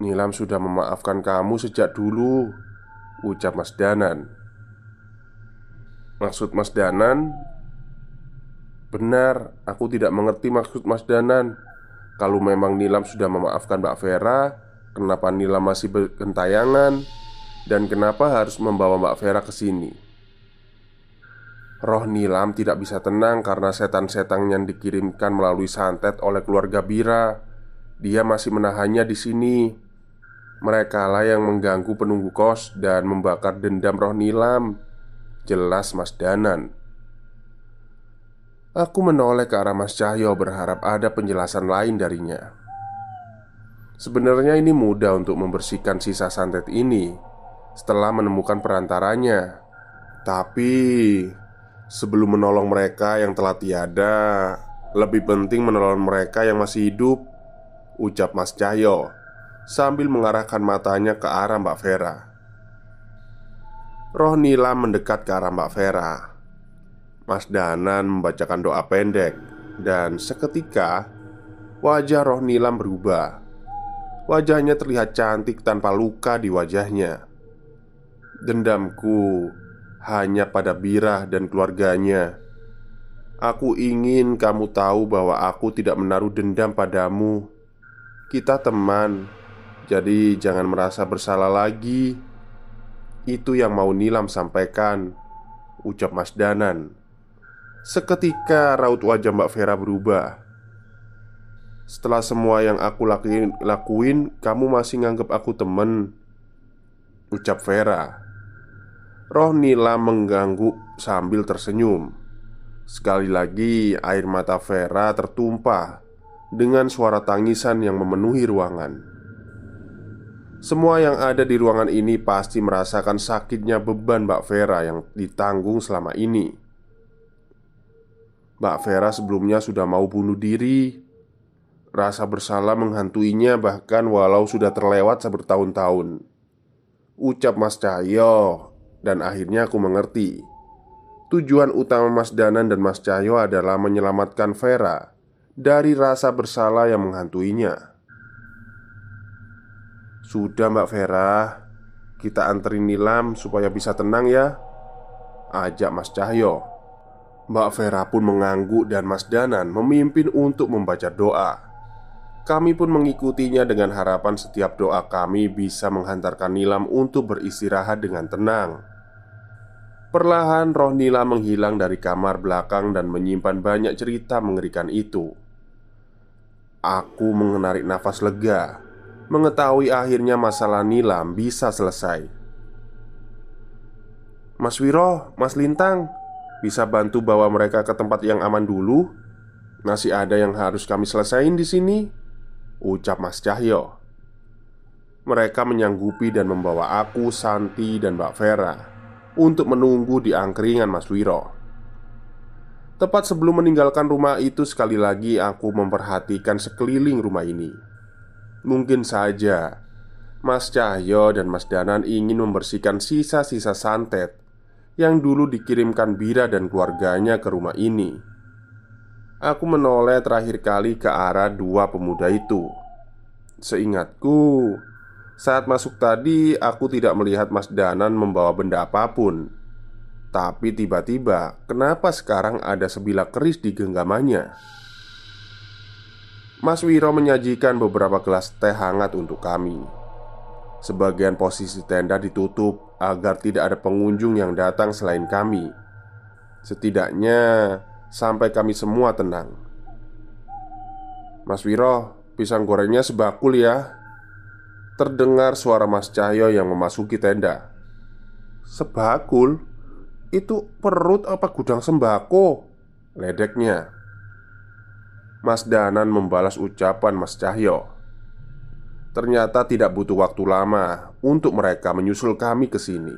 Nilam sudah memaafkan kamu sejak dulu Ucap Mas Danan. Maksud Mas Danan? Benar, aku tidak mengerti maksud Mas Danan. Kalau memang Nilam sudah memaafkan Mbak Vera Kenapa Nilam masih bergentayangan? Dan kenapa harus membawa Mbak Vera ke sini Roh Nilam tidak bisa tenang karena setan-setan yang dikirimkan melalui santet oleh keluarga Bira. Dia masih menahannya di sini. Mereka lah yang mengganggu penunggu kos dan membakar dendam roh Nilam. Jelas Mas Danan. Aku menoleh ke arah Mas Cahyo berharap ada penjelasan lain darinya Sebenarnya ini mudah untuk membersihkan sisa santet ini Setelah menemukan perantaranya Tapi Sebelum menolong mereka yang telah tiada. Lebih penting menolong mereka yang masih hidup Ucap Mas Cahyo Sambil mengarahkan matanya ke arah Mbak Vera. Roh Nila mendekat ke arah Mbak Vera. Mas Danan membacakan doa pendek Dan seketika Wajah roh Nilam berubah. Wajahnya terlihat cantik tanpa luka di wajahnya. Dendamku hanya pada Birah dan keluarganya. Aku ingin kamu tahu bahwa aku tidak menaruh dendam padamu. Kita teman Jadi jangan merasa bersalah lagi. Itu yang mau Nilam sampaikan Ucap Mas Danan. Seketika raut wajah Mbak Vera berubah. Setelah semua yang aku lakuin, lakuin Kamu masih nganggep aku temen Ucap Vera Roh Nila mengganggu sambil tersenyum. Sekali lagi air mata Vera tertumpah Dengan suara tangisan yang memenuhi ruangan. Semua yang ada di ruangan ini pasti merasakan sakitnya beban Mbak Vera yang ditanggung selama ini. Mbak Vera sebelumnya sudah mau bunuh diri. Rasa bersalah menghantuinya bahkan walau sudah terlewat sebertahun-tahun. Ucap Mas Cahyo Dan akhirnya aku mengerti Tujuan utama Mas Danan dan Mas Cahyo adalah menyelamatkan Vera dari rasa bersalah yang menghantuinya. Sudah, Mbak Vera, kita anterin Nilam supaya bisa tenang ya. Ajak Mas Cahyo. Mbak Vera pun mengangguk dan Mas Danan memimpin untuk membaca doa. Kami pun mengikutinya dengan harapan setiap doa kami bisa menghantarkan Nilam untuk beristirahat dengan tenang. Perlahan roh Nilam menghilang dari kamar belakang dan menyimpan banyak cerita mengerikan itu. Aku mengenarik nafas lega, mengetahui akhirnya masalah Nilam bisa selesai. Mas Wiro, Mas Lintang, bisa bantu bawa mereka ke tempat yang aman dulu? Masih ada yang harus kami selesaiin di sini. Ucap Mas Cahyo Mereka menyanggupi dan membawa aku, Santi, dan Mbak Vera Untuk menunggu di angkringan Mas Wiro. Tepat sebelum meninggalkan rumah itu sekali lagi aku memperhatikan sekeliling rumah ini. Mungkin saja Mas Cahyo dan Mas Danan ingin membersihkan sisa-sisa santet Yang dulu dikirimkan Bira dan keluarganya ke rumah ini. Aku menoleh terakhir kali ke arah dua pemuda itu. Seingatku, saat masuk tadi aku tidak melihat Mas Danan membawa benda apa pun. Tapi tiba-tiba, kenapa sekarang ada sebilah keris di genggamannya? Mas Wiro menyajikan beberapa gelas teh hangat untuk kami. Sebagian posisi tenda ditutup agar tidak ada pengunjung yang datang selain kami. Setidaknya, Sampai kami semua tenang Mas Wiro, pisang gorengnya sebakul ya Terdengar suara Mas Cahyo yang memasuki tenda Sebakul? Itu perut apa gudang sembako? Ledeknya Mas Danan membalas ucapan Mas Cahyo Ternyata tidak butuh waktu lama untuk mereka menyusul kami ke sini.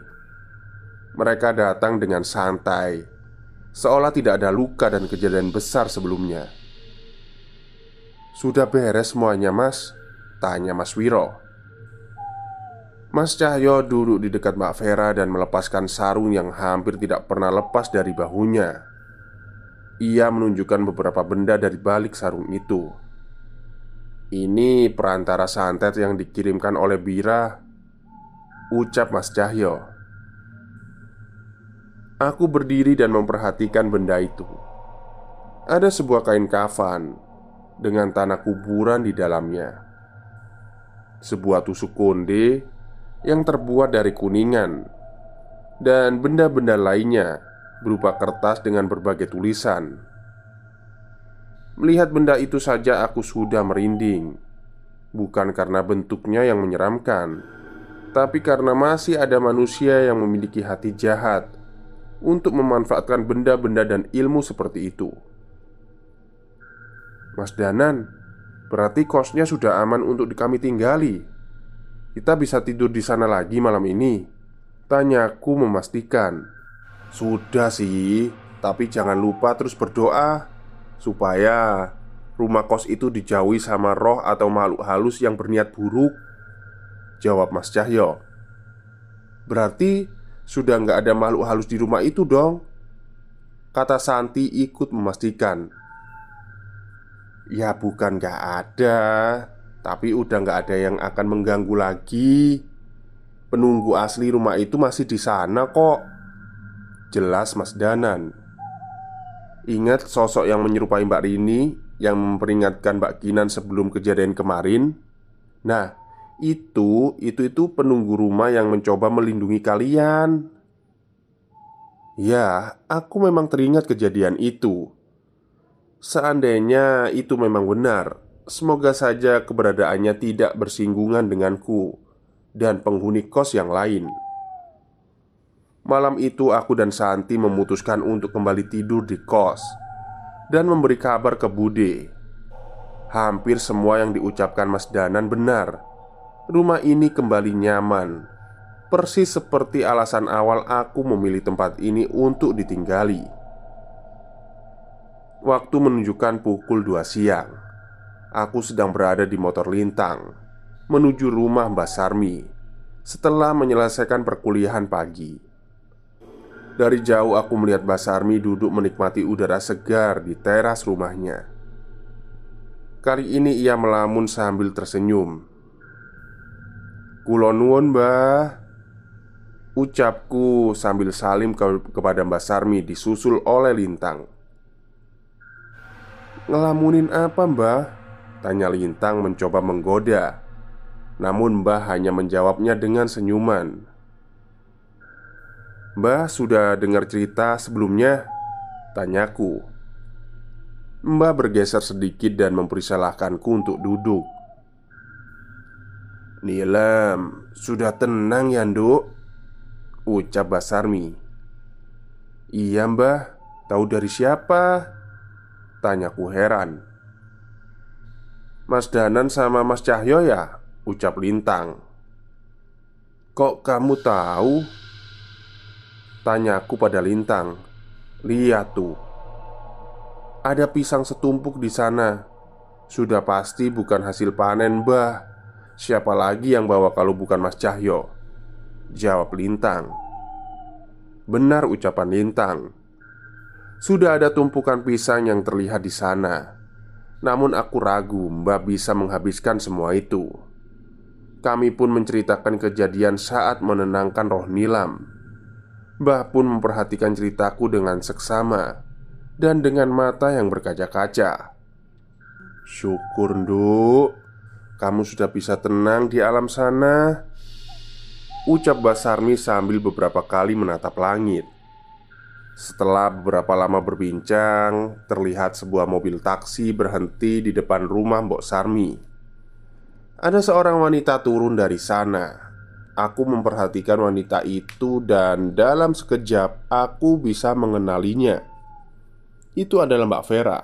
Mereka datang dengan santai Seolah tidak ada luka dan kejadian besar sebelumnya Sudah beres semuanya mas? Tanya Mas Wiro Mas Cahyo duduk di dekat Mbak Vera dan melepaskan sarung yang hampir tidak pernah lepas dari bahunya Ia menunjukkan beberapa benda dari balik sarung itu Ini perantara santet yang dikirimkan oleh Bira Ucap Mas Cahyo Aku berdiri dan memperhatikan benda itu. Ada sebuah kain kafan dengan tanah kuburan di dalamnya. Sebuah tusuk konde yang terbuat dari kuningan dan benda-benda lainnya berupa kertas dengan berbagai tulisan. Melihat benda itu saja aku sudah merinding. Bukan karena bentuknya yang menyeramkan, tapi karena masih ada manusia yang memiliki hati jahat untuk memanfaatkan benda-benda dan ilmu seperti itu. Mas Danan, berarti kosnya sudah aman untuk kami tinggali. Kita bisa tidur di sana lagi malam ini. Tanyaku memastikan. Sudah sih, tapi jangan lupa terus berdoa supaya rumah kos itu dijauhi sama roh atau makhluk halus yang berniat buruk. Jawab Mas Cahyo. Berarti sudah nggak ada makhluk halus di rumah itu dong Kata Santi ikut memastikan Ya bukan nggak ada Tapi udah nggak ada yang akan mengganggu lagi Penunggu asli rumah itu masih di sana kok Jelas Mas Danan Ingat sosok yang menyerupai Mbak Rini Yang memperingatkan Mbak Kinan sebelum kejadian kemarin Nah itu, itu itu penunggu rumah yang mencoba melindungi kalian. Ya, aku memang teringat kejadian itu. Seandainya itu memang benar, semoga saja keberadaannya tidak bersinggungan denganku dan penghuni kos yang lain. Malam itu aku dan Santi memutuskan untuk kembali tidur di kos dan memberi kabar ke Bude. Hampir semua yang diucapkan Mas Danan benar rumah ini kembali nyaman, persis seperti alasan awal aku memilih tempat ini untuk ditinggali. Waktu menunjukkan pukul 2 siang. Aku sedang berada di motor lintang menuju rumah Mbak Sarmi setelah menyelesaikan perkuliahan pagi. Dari jauh aku melihat Mbak Sarmi duduk menikmati udara segar di teras rumahnya. Kali ini ia melamun sambil tersenyum. Kulonwon mbah Ucapku sambil salim ke kepada Mbak Sarmi disusul oleh Lintang Ngelamunin apa mbah? Tanya Lintang mencoba menggoda. Namun mbah hanya menjawabnya dengan senyuman. Mbah sudah dengar cerita sebelumnya? Tanyaku. Mbah bergeser sedikit dan mempersilahkanku untuk duduk. Nilam, sudah tenang ya nduk? Ucap Basarmi. Iya mbah, tahu dari siapa? Tanyaku heran Mas Danan sama Mas Cahyo ya? Ucap Lintang. Kok kamu tahu? Tanyaku pada Lintang. Lihat tuh. Ada pisang setumpuk di sana. Sudah pasti bukan hasil panen mbah. Siapa lagi yang bawa kalau bukan Mas Cahyo? Jawab Lintang. Benar ucapan Lintang. Sudah ada tumpukan pisang yang terlihat di sana Namun aku ragu Mbak bisa menghabiskan semua itu. Kami pun menceritakan kejadian saat menenangkan roh Nilam. Mbah pun memperhatikan ceritaku dengan seksama Dan dengan mata yang berkaca-kaca. Syukur nduk. Kamu sudah bisa tenang di alam sana Ucap Basarmi sambil beberapa kali menatap langit Setelah beberapa lama berbincang Terlihat sebuah mobil taksi berhenti di depan rumah Mbok Sarmi. Ada seorang wanita turun dari sana. Aku memperhatikan wanita itu dan dalam sekejap aku bisa mengenalinya. Itu adalah Mbak Vera.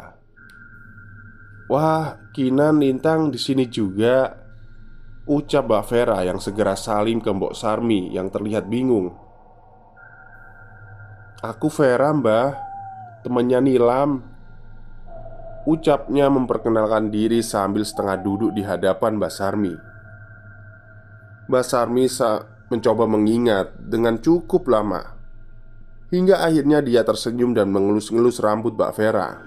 Wah, Kinan Lintang di sini juga Ucap Mbak Vera yang segera salim ke Mbok Sarmi yang terlihat bingung Aku Vera mbah. Temannya Nilam. Ucapnya memperkenalkan diri sambil setengah duduk di hadapan Mbak Sarmi. Mbak Sarmi mencoba mengingat dengan cukup lama. Hingga akhirnya dia tersenyum dan mengelus-ngelus rambut Mbak Vera.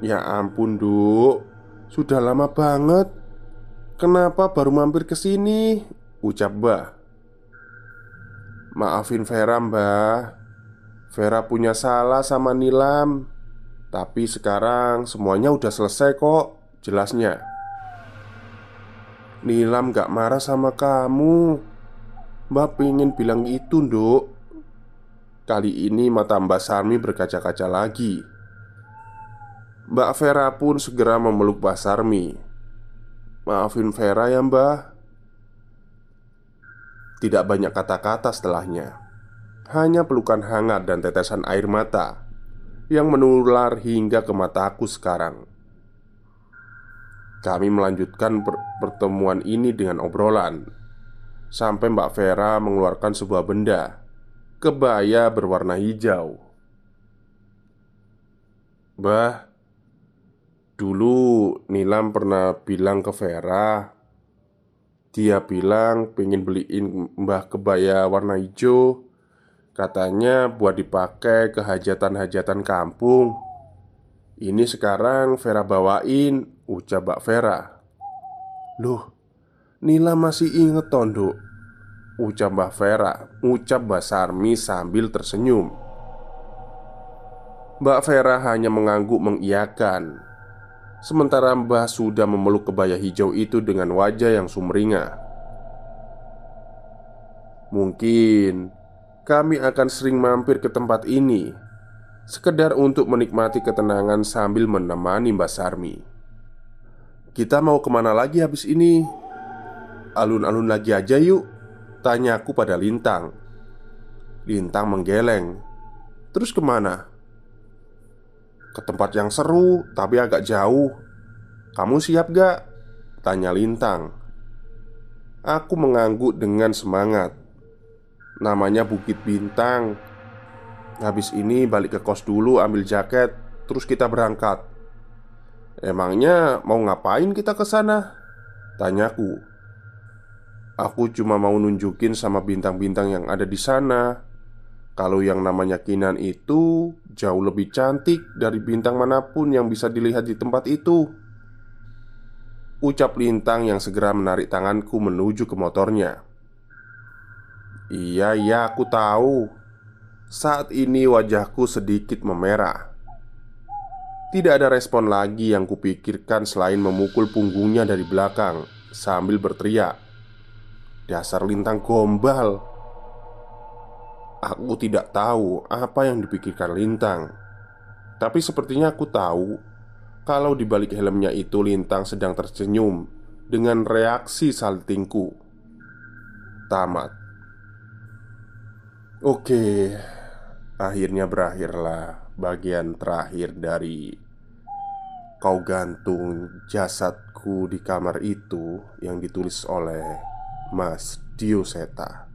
Ya ampun duk. Sudah lama banget. Kenapa baru mampir ke sini? Ucap Mbah. Maafin Vera mbah Vera punya salah sama Nilam. Tapi sekarang semuanya udah selesai kok Jelasnya. Nilam gak marah sama kamu. Mbak pengen bilang itu nduk. Kali ini mata Mbak Sarmi berkaca-kaca lagi. Mbak Vera pun segera memeluk Mbak Sarmi. Maafin Vera ya mbah Tidak banyak kata-kata setelahnya Hanya pelukan hangat dan tetesan air mata Yang menular hingga ke mataku sekarang. Kami melanjutkan per pertemuan ini dengan obrolan Sampai Mbak Vera mengeluarkan sebuah benda Kebaya berwarna hijau. Bah, Dulu Nilam pernah bilang ke Vera Dia bilang pengen beliin mbah kebaya warna hijau Katanya buat dipakai ke hajatan-hajatan kampung. Ini sekarang Vera bawain Ucap Mbak Vera. Loh Nila masih inget tondo Ucap Mbak Vera Ucap Mbak Sarmi sambil tersenyum. Mbak Vera hanya mengangguk mengiyakan. Sementara Mbah sudah memeluk kebaya hijau itu dengan wajah yang sumringah. Mungkin kami akan sering mampir ke tempat ini Sekedar untuk menikmati ketenangan sambil menemani Mbak Sarmi Kita mau ke mana lagi habis ini? Alun-alun lagi aja yuk Tanyaku pada Lintang Lintang menggeleng Terus ke mana? Ke tempat yang seru tapi agak jauh Kamu siap gak? Tanya Lintang Aku mengangguk dengan semangat Namanya Bukit Bintang. Habis ini balik ke kos dulu ambil jaket Terus kita berangkat. Emangnya mau ngapain kita ke sana? Tanyaku Aku cuma mau nunjukin sama bintang-bintang yang ada di sana. Kalau yang namanya Kinan itu jauh lebih cantik dari bintang mana pun yang bisa dilihat di tempat itu. Ucap Lintang yang segera menarik tanganku menuju ke motornya Iya, iya, aku tahu. Saat ini wajahku sedikit memerah. Tidak ada respon lagi yang kupikirkan selain memukul punggungnya dari belakang Sambil berteriak. Dasar lintang gombal. Aku tidak tahu apa yang dipikirkan Lintang. Tapi sepertinya aku tahu kalau di balik helmnya itu Lintang sedang tersenyum dengan reaksi saltingku. Tamat. Oke, akhirnya berakhirlah bagian terakhir dari kau gantung jasadku di kamar itu yang ditulis oleh Mas Dioseta.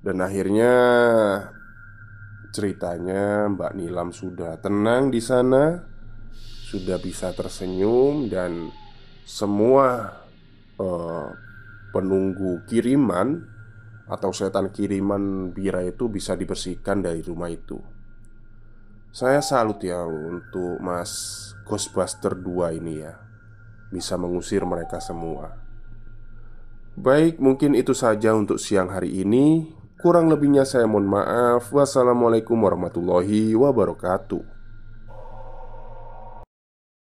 Dan akhirnya ceritanya Mbak Nilam sudah tenang di sana sudah bisa tersenyum dan semua uh, penunggu kiriman atau setan kiriman Bira itu bisa dibersihkan dari rumah itu. Saya salut ya untuk Mas Ghostbuster 2 ini ya Bisa mengusir mereka semua. Baik, mungkin itu saja untuk siang hari ini. Kurang lebihnya saya mohon maaf. Wassalamualaikum warahmatullahi wabarakatuh